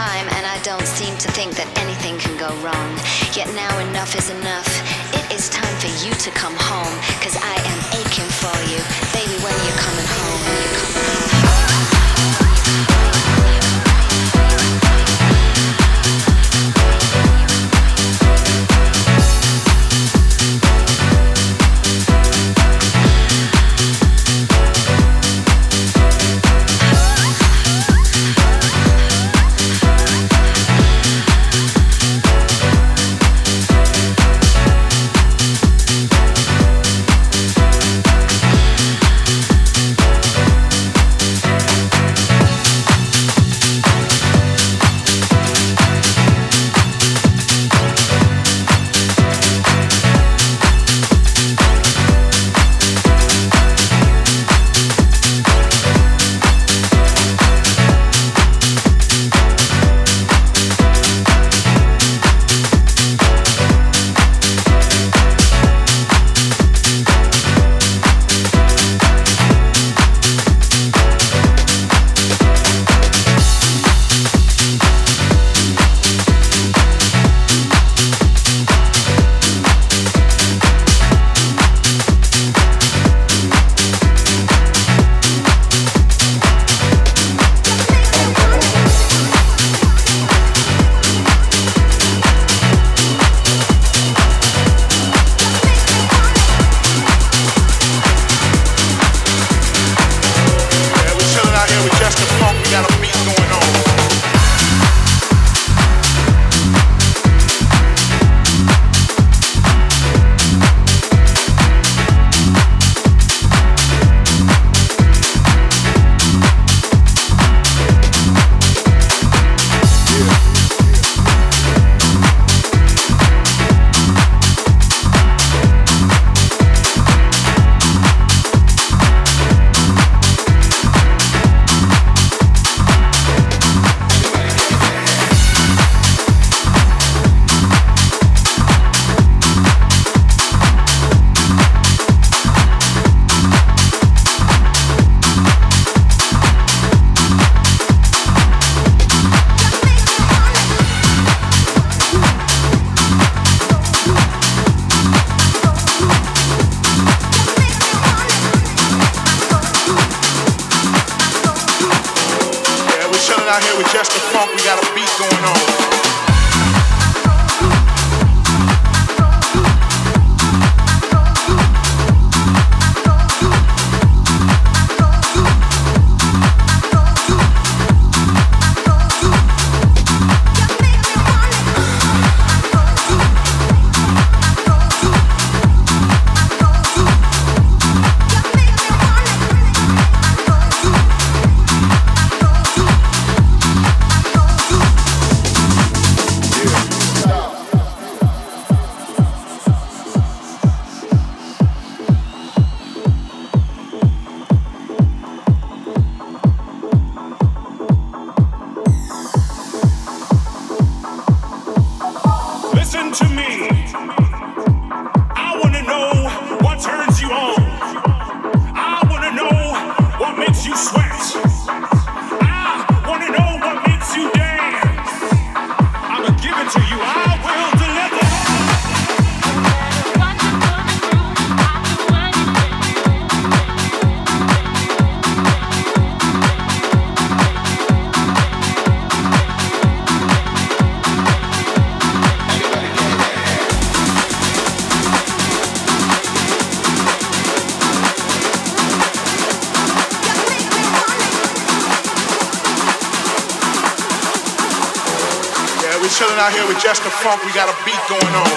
time, and I don't seem to think that anything can go wrong. Yet now enough is enough. It is time for you to come home, cause I am just a funk, we got a beat going on.